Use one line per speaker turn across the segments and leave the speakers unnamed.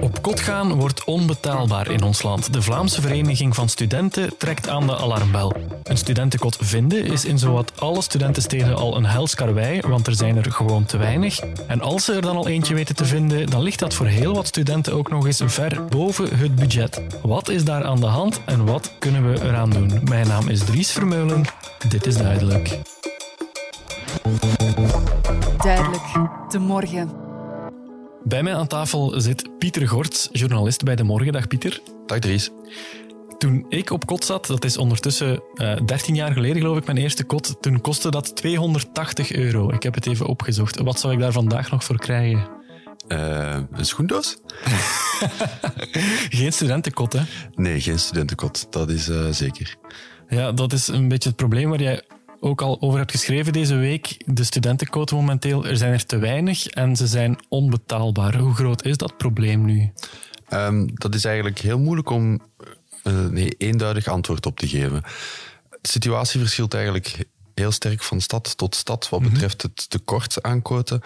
Op kot gaan wordt onbetaalbaar in ons land. De Vlaamse Vereniging van Studenten trekt aan de alarmbel. Een studentenkot vinden is in zowat alle studentensteden al een hels karwei, want er zijn er gewoon te weinig. En als ze er dan al eentje weten te vinden, dan ligt dat voor heel wat studenten ook nog eens ver boven het budget. Wat is daar aan de hand en wat kunnen we eraan doen? Mijn naam is Dries Vermeulen. Dit is duidelijk.
Duidelijk, de morgen.
Bij mij aan tafel zit Pieter Gorts, journalist bij De Morgen. Dag Pieter.
Dag Dries.
Toen ik op kot zat, dat is ondertussen uh, 13 jaar geleden geloof ik, mijn eerste kot, toen kostte dat 280 euro. Ik heb het even opgezocht. Wat zou ik daar vandaag nog voor krijgen?
Uh, een schoendoos?
geen studentenkot, hè?
Nee, geen studentenkot. Dat is uh, zeker.
Ja, dat is een beetje het probleem waar jij ook al over hebt geschreven deze week. De studentenquoten momenteel, er zijn er te weinig en ze zijn onbetaalbaar. Hoe groot is dat probleem nu?
Um, dat is eigenlijk heel moeilijk om een uh, eenduidig antwoord op te geven. De situatie verschilt eigenlijk heel sterk van stad tot stad wat mhm. betreft het tekort aan quoten.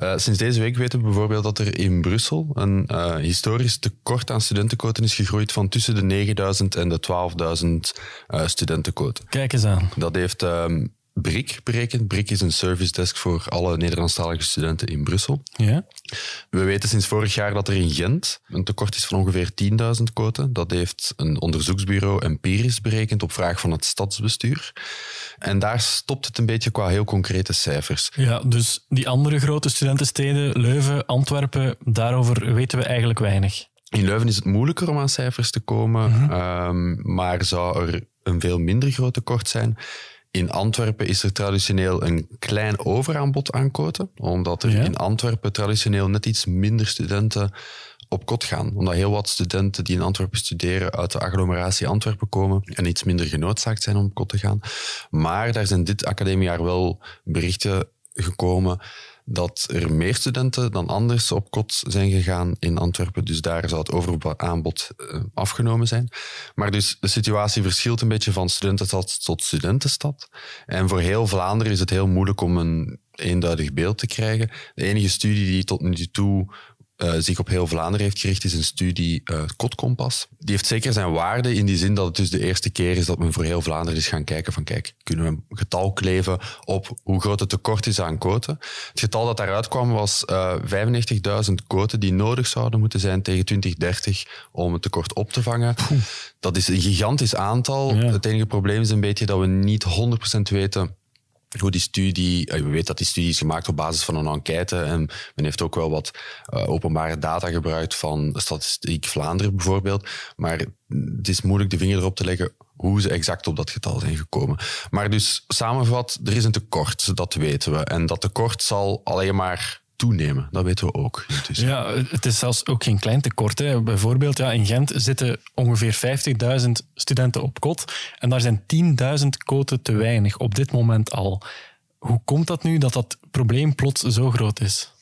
Uh, sinds deze week weten we bijvoorbeeld dat er in Brussel een uh, historisch tekort aan studentenquoten is gegroeid van tussen de 9000 en de 12.000 uh, studentenquoten.
Kijk eens aan.
Dat heeft um, BRIC berekend. BRIC is een service desk voor alle Nederlandstalige studenten in Brussel.
Ja.
We weten sinds vorig jaar dat er in Gent een tekort is van ongeveer 10.000 quoten. Dat heeft een onderzoeksbureau empirisch berekend op vraag van het stadsbestuur. En daar stopt het een beetje qua heel concrete cijfers.
Ja, dus die andere grote studentensteden, Leuven, Antwerpen, daarover weten we eigenlijk weinig.
In Leuven is het moeilijker om aan cijfers te komen, mm -hmm. um, maar zou er een veel minder groot tekort zijn. In Antwerpen is er traditioneel een klein overaanbod aan quoten, omdat er ja? in Antwerpen traditioneel net iets minder studenten op kot gaan. Omdat heel wat studenten die in Antwerpen studeren uit de agglomeratie Antwerpen komen en iets minder genoodzaakt zijn om op kot te gaan. Maar daar zijn dit academiejaar wel berichten gekomen dat er meer studenten dan anders op kot zijn gegaan in Antwerpen. Dus daar zou het overaanbod uh, afgenomen zijn. Maar dus de situatie verschilt een beetje van studentenstad tot studentenstad. En voor heel Vlaanderen is het heel moeilijk om een eenduidig beeld te krijgen. De enige studie die tot nu toe uh, zich op heel Vlaanderen heeft gericht, is een studie uh, Kotkompas. Die heeft zeker zijn waarde in die zin dat het dus de eerste keer is dat men voor heel Vlaanderen is gaan kijken van kijk, kunnen we een getal kleven op hoe groot het tekort is aan quoten. Het getal dat daaruit kwam was uh, 95.000 quoten die nodig zouden moeten zijn tegen 2030 om het tekort op te vangen. Poeh. Dat is een gigantisch aantal. Ja. Het enige probleem is een beetje dat we niet 100% weten hoe die studie, we weten dat die studie is gemaakt op basis van een enquête en men heeft ook wel wat uh, openbare data gebruikt van Statistiek Vlaanderen bijvoorbeeld, maar het is moeilijk de vinger erop te leggen hoe ze exact op dat getal zijn gekomen. Maar dus samengevat, er is een tekort, dat weten we. En dat tekort zal alleen maar toenemen. Dat weten we ook.
Ja, het is zelfs ook geen klein tekort. Hè. Bijvoorbeeld, ja, in Gent zitten ongeveer 50.000 studenten op kot en daar zijn 10.000 koten te weinig op dit moment al. Hoe komt dat nu dat dat probleem plots zo groot is?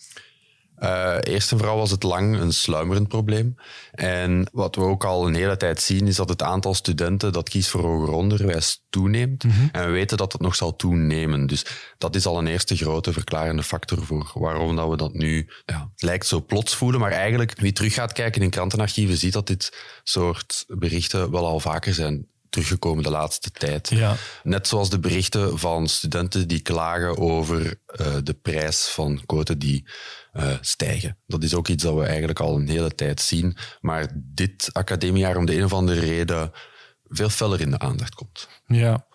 Uh, eerst en vooral was het lang een sluimerend probleem. En wat we ook al een hele tijd zien, is dat het aantal studenten dat kiest voor hoger onderwijs toeneemt. Mm -hmm. En we weten dat het nog zal toenemen. Dus dat is al een eerste grote verklarende factor voor waarom dat we dat nu ja, lijkt zo plots voelen. Maar eigenlijk, wie terug gaat kijken in krantenarchieven, ziet dat dit soort berichten wel al vaker zijn teruggekomen de laatste tijd.
Ja.
Net zoals de berichten van studenten die klagen over uh, de prijs van quoten die uh, stijgen. Dat is ook iets dat we eigenlijk al een hele tijd zien. Maar dit academiejaar om de een of andere reden veel feller in de aandacht komt.
Ja.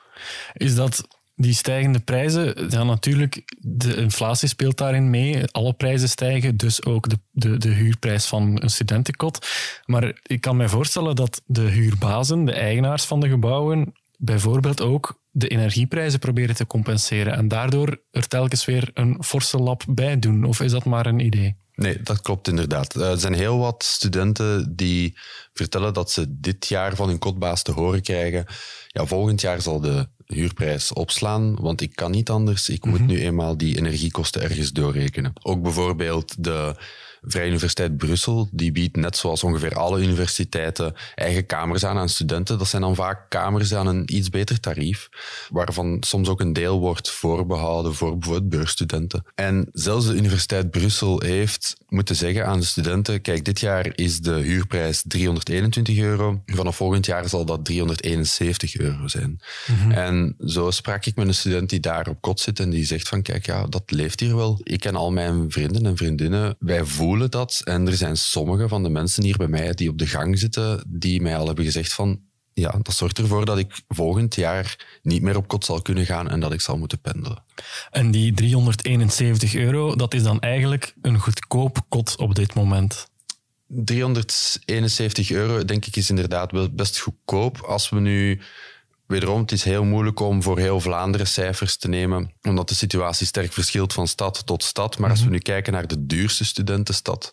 Is dat die stijgende prijzen, ja, natuurlijk, de inflatie speelt daarin mee. Alle prijzen stijgen, dus ook de, de, de huurprijs van een studentenkot. Maar ik kan me voorstellen dat de huurbazen, de eigenaars van de gebouwen, bijvoorbeeld ook de energieprijzen proberen te compenseren en daardoor er telkens weer een forse lap bij doen. Of is dat maar een idee?
Nee, dat klopt inderdaad. Er zijn heel wat studenten die vertellen dat ze dit jaar van hun kotbaas te horen krijgen. Ja, volgend jaar zal de huurprijs opslaan, want ik kan niet anders. Ik moet mm -hmm. nu eenmaal die energiekosten ergens doorrekenen. Ook bijvoorbeeld de Vrije Universiteit Brussel, die biedt net zoals ongeveer alle universiteiten eigen kamers aan aan studenten. Dat zijn dan vaak kamers aan een iets beter tarief, waarvan soms ook een deel wordt voorbehouden voor bijvoorbeeld beursstudenten. En zelfs de Universiteit Brussel heeft moeten zeggen aan de studenten, kijk, dit jaar is de huurprijs 321 euro. Vanaf volgend jaar zal dat 371 euro zijn. En zo sprak ik met een student die daar op kot zit en die zegt van, kijk, ja, dat leeft hier wel. Ik ken al mijn vrienden en vriendinnen. Wij voelen dat. En er zijn sommige van de mensen hier bij mij die op de gang zitten, die mij al hebben gezegd van, ja, dat zorgt ervoor dat ik volgend jaar niet meer op kot zal kunnen gaan en dat ik zal moeten pendelen.
En die 371 euro, dat is dan eigenlijk een goedkoop kot op dit moment.
371 euro, denk ik, is inderdaad wel best goedkoop. Als we nu Wederom, het is heel moeilijk om voor heel Vlaanderen cijfers te nemen, omdat de situatie sterk verschilt van stad tot stad. Maar als we nu kijken naar de duurste studentenstad,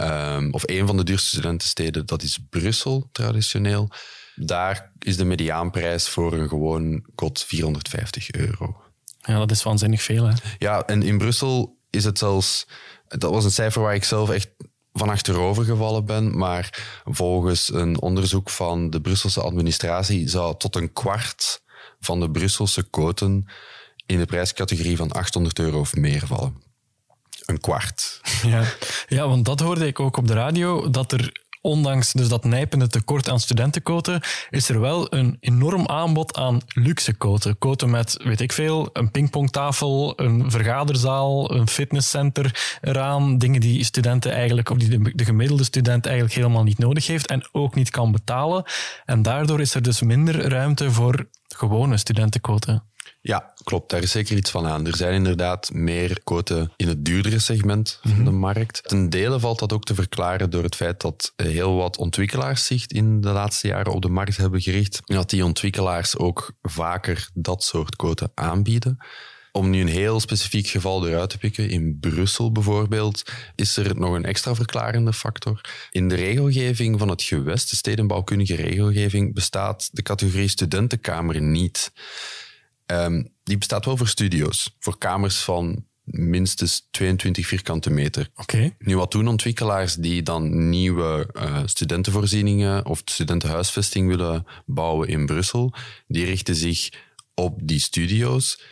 um, of een van de duurste studentensteden, dat is Brussel traditioneel. Daar is de mediaanprijs voor een gewoon kot 450 euro.
Ja, dat is waanzinnig veel. Hè?
Ja, en in Brussel is het zelfs... Dat was een cijfer waar ik zelf echt van achterover gevallen ben, maar volgens een onderzoek van de Brusselse administratie zou tot een kwart van de Brusselse koten in de prijscategorie van 800 euro of meer vallen. Een kwart.
Ja. ja, want dat hoorde ik ook op de radio, dat er ondanks dus dat nijpende tekort aan studentenkoten, is er wel een enorm aanbod aan luxe koten. Koten met, weet ik veel, een pingpongtafel, een vergaderzaal, een fitnesscenter eraan. Dingen die studenten eigenlijk, of die de gemiddelde student eigenlijk helemaal niet nodig heeft en ook niet kan betalen. En daardoor is er dus minder ruimte voor gewone studentenkoten.
Ja, klopt. Daar is zeker iets van aan. Er zijn inderdaad meer koten in het duurdere segment van de mhm. markt. Ten dele valt dat ook te verklaren door het feit dat heel wat ontwikkelaars zich in de laatste jaren op de markt hebben gericht. En dat die ontwikkelaars ook vaker dat soort koten aanbieden. Om nu een heel specifiek geval eruit te pikken, in Brussel bijvoorbeeld, is er nog een extra verklarende factor. In de regelgeving van het gewest, de stedenbouwkundige regelgeving, bestaat de categorie studentenkamer niet. Um, die bestaat wel voor studio's, voor kamers van minstens 22 vierkante meter.
Oké.
Nu, wat doen ontwikkelaars die dan nieuwe uh, studentenvoorzieningen of studentenhuisvesting willen bouwen in Brussel? Die richten zich op die studio's.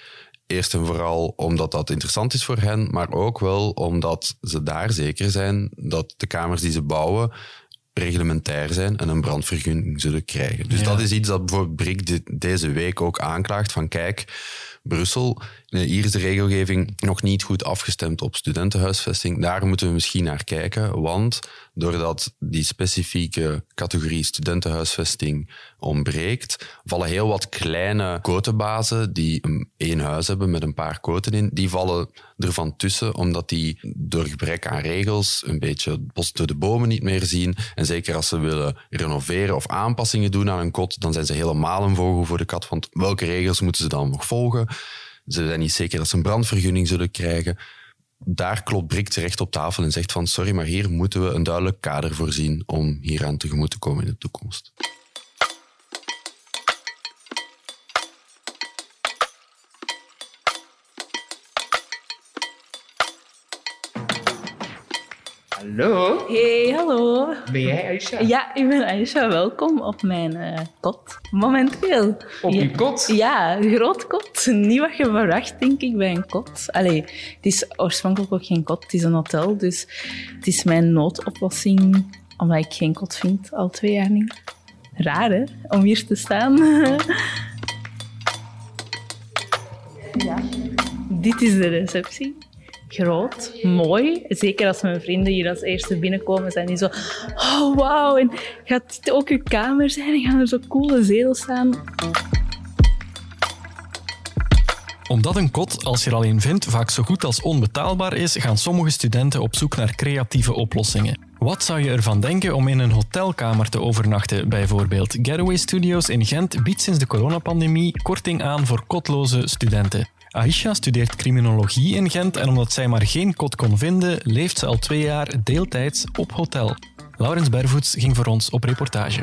Eerst en vooral omdat dat interessant is voor hen, maar ook wel omdat ze daar zeker zijn dat de kamers die ze bouwen reglementair zijn en een brandvergunning zullen krijgen. Dus dat is iets dat bijvoorbeeld Brik deze week ook aanklaagt van kijk, Brussel, hier is de regelgeving nog niet goed afgestemd op studentenhuisvesting. Daar moeten we misschien naar kijken, want doordat die specifieke categorie studentenhuisvesting ontbreekt, vallen heel wat kleine kotenbazen die één huis hebben met een paar koten in, die vallen ervan tussen, omdat die door gebrek aan regels een beetje het bos door de bomen niet meer zien. En zeker als ze willen renoveren of aanpassingen doen aan een kot, dan zijn ze helemaal een vogel voor de kat, want welke regels moeten ze dan nog volgen? Ze zijn niet zeker dat ze een brandvergunning zullen krijgen. Daar klopt Brik terecht op tafel en zegt van sorry, maar hier moeten we een duidelijk kader voorzien om hieraan tegemoet te komen in de toekomst.
Hallo.
Hey, hallo.
Ben jij Aisha?
Ja, ik ben Aisha. Welkom op mijn uh, kot. Momenteel.
Op je kot?
Ja, een groot kot. Niet wat je verwacht, denk ik, bij een kot. Allee, het is oorspronkelijk ook geen kot, het is een hotel. Dus het is mijn noodoplossing, omdat ik geen kot vind, al twee jaar niet. Raar, hè? Om hier te staan. ja. Dit is de receptie groot, mooi. Zeker als mijn vrienden hier als eerste binnenkomen, zijn die zo... Oh, wauw, en gaat dit ook uw kamer zijn? En gaan er zo coole zetels staan?
Omdat een kot, als je er al een vindt, vaak zo goed als onbetaalbaar is, gaan sommige studenten op zoek naar creatieve oplossingen. Wat zou je ervan denken om in een hotelkamer te overnachten, bijvoorbeeld? Getaway Studios in Gent biedt sinds de coronapandemie korting aan voor kotloze studenten. Aisha studeert criminologie in Gent en omdat zij maar geen kot kon vinden, leeft ze al twee jaar deeltijds op hotel. Laurens Bervoets ging voor ons op reportage.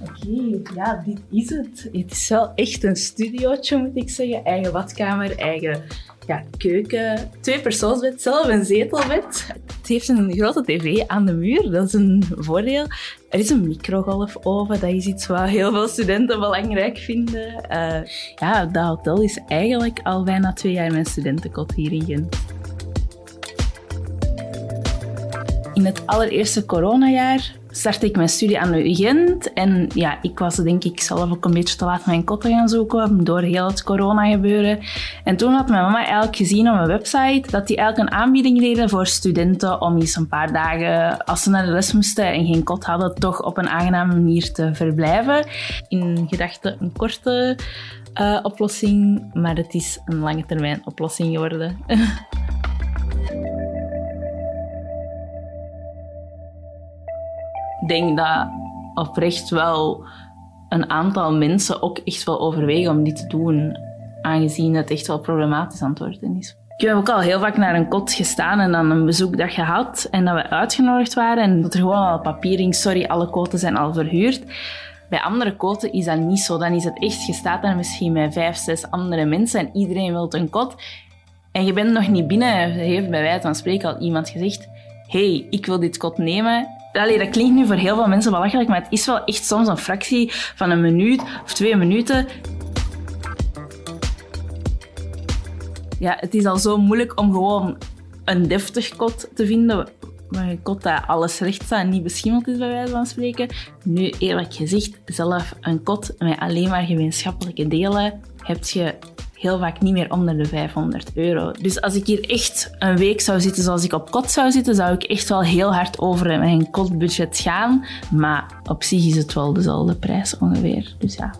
Oké, ja, dit is het. Het is wel echt een studiootje, moet ik zeggen. Eigen badkamer, eigen ja, keuken, twee persoonsbed, zelf een zetelbed. Het heeft een grote tv aan de muur, dat is een voordeel. Er is een microgolfoven, dat is iets wat heel veel studenten belangrijk vinden. Uh, ja, dat hotel is eigenlijk al bijna twee jaar mijn studentenkot hier in Gent. In het allereerste coronajaar startte ik mijn studie aan de UGent. En ja, ik was denk ik zelf ook een beetje te laat mijn kot gaan zoeken door heel het corona gebeuren. En toen had mijn mama eigenlijk gezien op mijn website dat die eigenlijk een aanbieding deden voor studenten om eens een paar dagen, als ze naar de les moesten en geen kot hadden, toch op een aangename manier te verblijven. In gedachte een korte uh, oplossing, maar het is een lange termijn oplossing geworden. denk dat oprecht wel een aantal mensen ook echt wel overwegen om dit te doen, aangezien het echt wel problematisch aan het worden is. Ik heb ook al heel vaak naar een kot gestaan en dan een bezoekdag gehad en dat we uitgenodigd waren en dat er gewoon al papiering, sorry, alle koten zijn al verhuurd. Bij andere koten is dat niet zo. Dan is het echt, je staat daar misschien met vijf, zes andere mensen en iedereen wil een kot. En je bent nog niet binnen, heeft bij wijze van spreken al iemand gezegd, hey, ik wil dit kot nemen Allee, dat klinkt nu voor heel veel mensen belachelijk, maar het is wel echt soms een fractie van een minuut of twee minuten. Ja, het is al zo moeilijk om gewoon een deftig kot te vinden. Maar een kot dat alles recht staat en niet beschimmeld is, bij wijze van spreken. Nu, eerlijk gezegd, zelf een kot met alleen maar gemeenschappelijke delen, heb je heel vaak niet meer onder de 500 euro. Dus als ik hier echt een week zou zitten zoals ik op kot zou zitten, zou ik echt wel heel hard over mijn kotbudget gaan. Maar op zich is het wel dezelfde prijs ongeveer. Dus ja.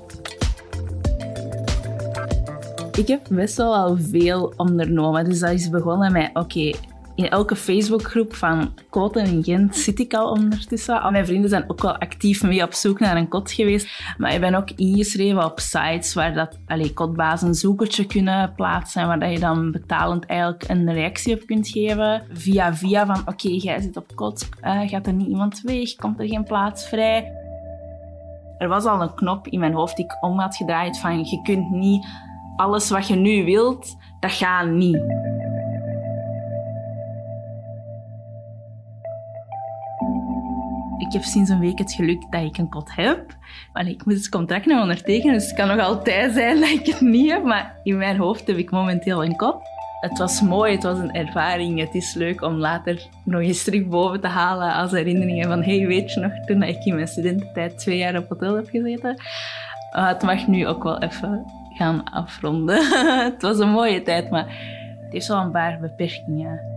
Ik heb best wel al veel ondernomen. Dus dat is begonnen met, oké, in elke Facebookgroep van koten in Gent zit ik al ondertussen. Al mijn vrienden zijn ook wel actief mee op zoek naar een kot geweest. Maar ik ben ook ingeschreven op sites waar dat, allee, kotbazen een zoekertje kunnen plaatsen. Waar dat je dan betalend eigenlijk een reactie op kunt geven. Via via van oké, jij zit op kot, uh, gaat er niet iemand weg, komt er geen plaats vrij. Er was al een knop in mijn hoofd die ik om had gedraaid van je kunt niet alles wat je nu wilt, dat gaat niet. Ik heb sinds een week het geluk dat ik een kot heb. Maar ik moet het contract nog ondertekenen, dus het kan nog altijd zijn dat ik het niet heb. Maar in mijn hoofd heb ik momenteel een kot. Het was mooi, het was een ervaring. Het is leuk om later nog eens terug boven te halen als herinneringen van hey, weet je nog, toen ik in mijn studententijd twee jaar op hotel heb gezeten. Uh, het mag nu ook wel even gaan afronden. het was een mooie tijd, maar het heeft wel een paar beperkingen.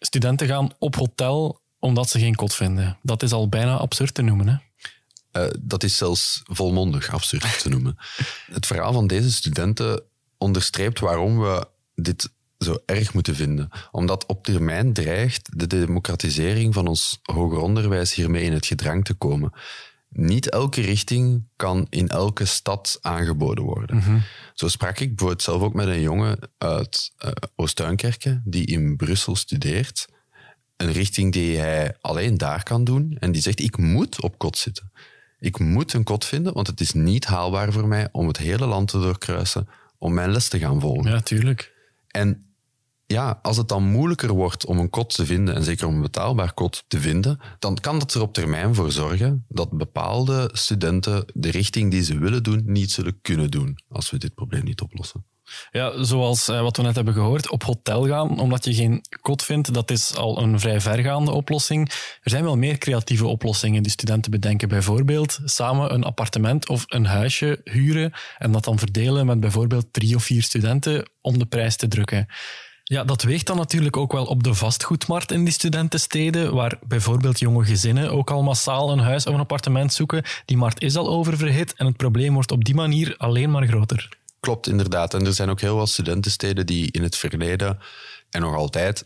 Studenten gaan op hotel omdat ze geen kot vinden. Dat is al bijna absurd te noemen, hè?
Uh, dat is zelfs volmondig absurd te noemen. Het verhaal van deze studenten onderstreept waarom we dit zo erg moeten vinden. Omdat op termijn dreigt de democratisering van ons hoger onderwijs hiermee in het gedrang te komen niet elke richting kan in elke stad aangeboden worden. Mhm. Zo sprak ik bijvoorbeeld zelf ook met een jongen uit uh, Oost-Duinkerke die in Brussel studeert. Een richting die hij alleen daar kan doen. En die zegt, ik moet op kot zitten. Ik moet een kot vinden, want het is niet haalbaar voor mij om het hele land te doorkruisen om mijn les te gaan volgen.
Ja, tuurlijk.
En ja, als het dan moeilijker wordt om een kot te vinden, en zeker om een betaalbaar kot te vinden, dan kan dat er op termijn voor zorgen dat bepaalde studenten de richting die ze willen doen niet zullen kunnen doen als we dit probleem niet oplossen.
Ja, zoals eh, wat we net hebben gehoord, op hotel gaan omdat je geen kot vindt, dat is al een vrij vergaande oplossing. Er zijn wel meer creatieve oplossingen die studenten bedenken. Bijvoorbeeld samen een appartement of een huisje huren en dat dan verdelen met bijvoorbeeld drie of vier studenten om de prijs te drukken. Ja, dat weegt dan natuurlijk ook wel op de vastgoedmarkt in die studentensteden, waar bijvoorbeeld jonge gezinnen ook al massaal een huis of een appartement zoeken. Die markt is al oververhit en het probleem wordt op die manier alleen maar groter.
Klopt, inderdaad. En er zijn ook heel wat studentensteden die in het verleden en nog altijd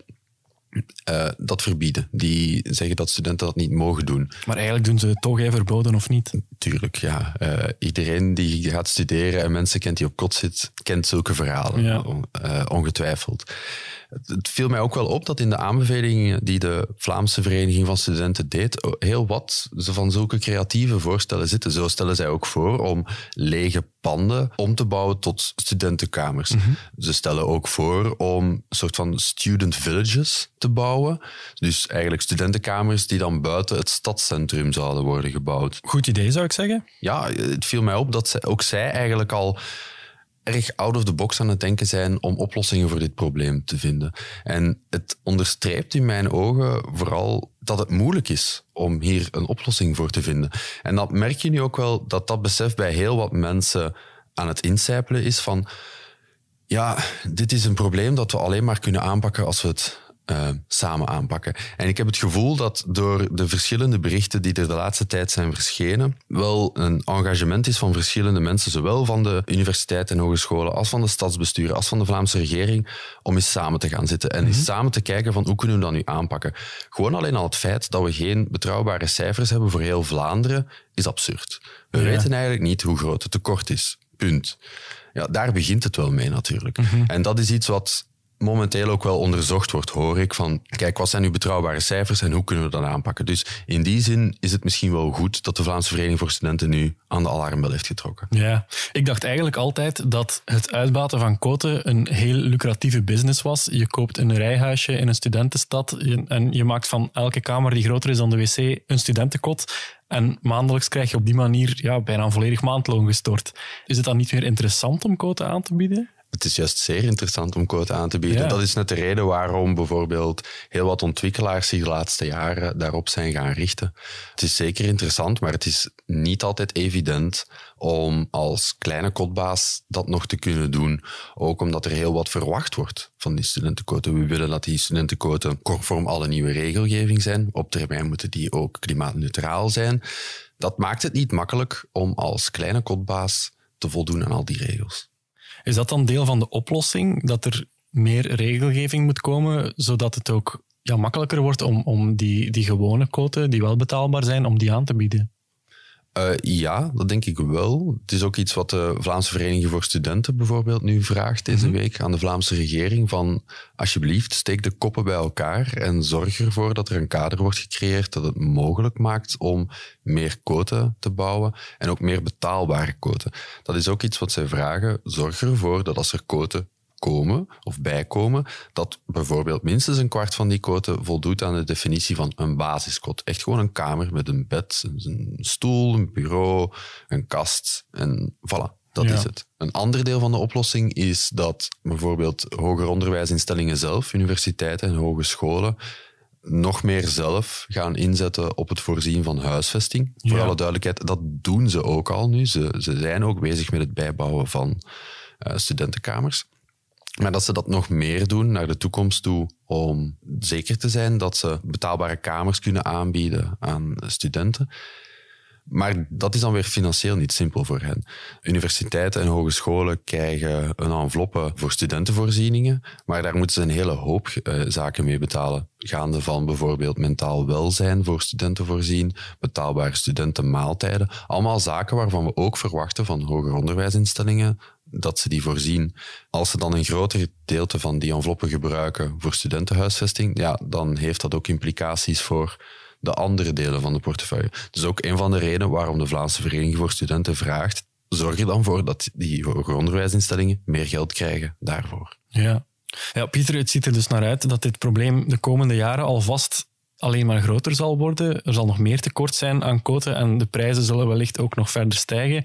eh, dat verbieden. Die zeggen dat studenten dat niet mogen doen.
Maar eigenlijk doen ze het toch, hè, verboden of niet?
Tuurlijk, ja. Eh, iedereen die gaat studeren en mensen kent die op kot zit, kent zulke verhalen,
Ja.
eh, ongetwijfeld. Het, het viel mij ook wel op dat in de aanbevelingen die de Vlaamse Vereniging van Studenten deed, heel wat van zulke creatieve voorstellen zitten. Zo stellen zij ook voor om lege panden om te bouwen tot studentenkamers. Ze stellen ook voor om een soort van student villages te bouwen. Dus eigenlijk studentenkamers die dan buiten het stadscentrum zouden worden gebouwd
Goed idee, zou ik zeggen.
ja, het viel mij op dat zij, ook zij eigenlijk al erg out of the box aan het denken zijn om oplossingen voor dit probleem te vinden. En het onderstreept in mijn ogen vooral dat het moeilijk is om hier een oplossing voor te vinden. En dat merk je nu ook wel, dat dat besef bij heel wat mensen aan het incijpelen is van ja, dit is een probleem dat we alleen maar kunnen aanpakken als we het eh, samen aanpakken. En ik heb het gevoel dat door de verschillende berichten die er de laatste tijd zijn verschenen, wel een engagement is van verschillende mensen, zowel van de universiteiten en hogescholen, als van de stadsbesturen, als van de Vlaamse regering, om eens samen te gaan zitten en eens samen te kijken van hoe kunnen we dat nu aanpakken. Gewoon alleen al het feit dat we geen betrouwbare cijfers hebben voor heel Vlaanderen, is absurd. We
Ja.
weten eigenlijk niet hoe groot het tekort is. Punt. Ja, daar begint het wel mee natuurlijk. En dat is iets wat momenteel ook wel onderzocht wordt, hoor ik. Van, kijk, wat zijn nu betrouwbare cijfers en hoe kunnen we dat aanpakken? Dus in die zin is het misschien wel goed dat de Vlaamse Vereniging voor Studenten nu aan de alarmbel heeft getrokken.
Ja, ik dacht eigenlijk altijd dat het uitbaten van koten een heel lucratieve business was. Je koopt een rijhuisje in een studentenstad en je maakt van elke kamer die groter is dan de wc een studentenkot. En maandelijks krijg je op die manier ja, bijna een volledig maandloon gestort. Is het dan niet meer interessant om koten aan te bieden?
Het is juist zeer interessant om quote aan te bieden.
Ja.
Dat is net de reden waarom bijvoorbeeld heel wat ontwikkelaars zich de laatste jaren daarop zijn gaan richten. Het is zeker interessant, maar het is niet altijd evident om als kleine kotbaas dat nog te kunnen doen. Ook omdat er heel wat verwacht wordt van die studentenquoten. We willen dat die studentenquoten conform alle nieuwe regelgeving zijn. Op termijn moeten die ook klimaatneutraal zijn. Dat maakt het niet makkelijk om als kleine kotbaas te voldoen aan al die regels.
Is dat dan deel van de oplossing, dat er meer regelgeving moet komen, zodat het ook ja, makkelijker wordt om, om die, die gewone koten, die wel betaalbaar zijn, om die aan te bieden?
Eh, ja, dat denk ik wel. Het is ook iets wat de Vlaamse Vereniging voor Studenten bijvoorbeeld nu vraagt deze week aan de Vlaamse regering. Van alsjeblieft, steek de koppen bij elkaar en zorg ervoor dat er een kader wordt gecreëerd dat het mogelijk maakt om meer quoten te bouwen en ook meer betaalbare quoten. Dat is ook iets wat zij vragen. Zorg ervoor dat als er quoten komen of bijkomen, dat bijvoorbeeld minstens een kwart van die quoten voldoet aan de definitie van een basiskot. Echt gewoon een kamer met een bed, een- stoel, een bureau, een kast en voilà. Dat
Ja.
is het. Een ander deel van de oplossing is dat bijvoorbeeld hoger onderwijsinstellingen zelf, universiteiten en hogescholen, nog meer zelf gaan inzetten op het voorzien van huisvesting. Voor alle duidelijkheid, dat doen ze ook al nu. Ze, ze zijn ook bezig met het bijbouwen van eh, studentenkamers. Maar dat ze dat nog meer doen naar de toekomst toe om zeker te zijn dat ze betaalbare kamers kunnen aanbieden aan studenten. Maar dat is dan weer financieel niet simpel voor hen. Universiteiten en hogescholen krijgen een enveloppe voor studentenvoorzieningen, maar daar moeten ze een hele hoop eh, zaken mee betalen. Gaande van bijvoorbeeld mentaal welzijn voor studenten voorzien, betaalbare studentenmaaltijden. Allemaal zaken waarvan we ook verwachten van hoger onderwijsinstellingen dat ze die voorzien. Als ze dan een groter gedeelte van die enveloppen gebruiken voor studentenhuisvesting, ja, dan heeft dat ook implicaties voor de andere delen van de portefeuille. Dus ook een van de redenen waarom de Vlaamse Vereniging voor Studenten vraagt, zorg er dan voor dat die hoger onderwijsinstellingen meer geld krijgen daarvoor.
Ja. ja, Pieter, het ziet er dus naar uit dat dit probleem de komende jaren alvast alleen maar groter zal worden. Er zal nog meer tekort zijn aan quoten en de prijzen zullen wellicht ook nog verder stijgen.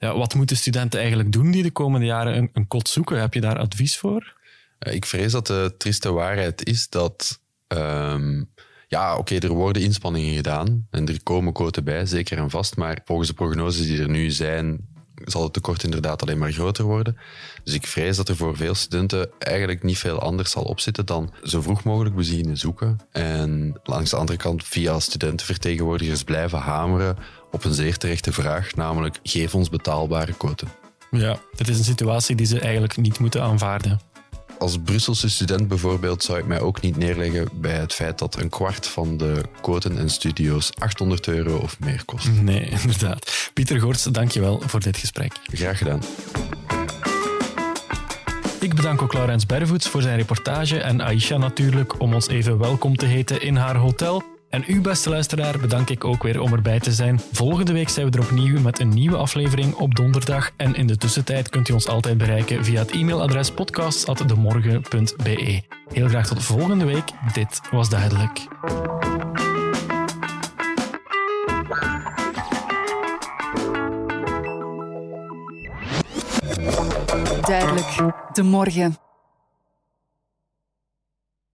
Ja, wat moeten studenten eigenlijk doen die de komende jaren een, een kot zoeken? Heb je daar advies voor?
Eh, Ik vrees dat de trieste waarheid is dat. ehm, ja, oké, er worden inspanningen gedaan en er komen quoten bij, zeker en vast. Maar volgens de prognoses die er nu zijn, zal het tekort inderdaad alleen maar groter worden. Dus ik vrees dat er voor veel studenten eigenlijk niet veel anders zal opzitten dan zo vroeg mogelijk beginnen zoeken. En langs de andere kant via studentenvertegenwoordigers blijven hameren op een zeer terechte vraag, namelijk geef ons betaalbare quoten.
Ja, dit is een situatie die ze eigenlijk niet moeten aanvaarden.
als Brusselse student bijvoorbeeld zou ik mij ook niet neerleggen bij het feit dat een kwart van de quoten en studio's 800 euro of meer kost.
Nee, inderdaad. Pieter Goorts, dankjewel voor dit gesprek.
Graag gedaan.
Ik bedank ook Laurens Bervoets voor zijn reportage en Aisha natuurlijk om ons even welkom te heten in haar hotel. En u, beste luisteraar, bedank ik ook weer om erbij te zijn. Volgende week zijn we er opnieuw met een nieuwe aflevering op donderdag. En in de tussentijd kunt u ons altijd bereiken via het e-mailadres podcasts.demorgen.be. Heel graag tot volgende week. Dit was duidelijk.
Duidelijk. De morgen.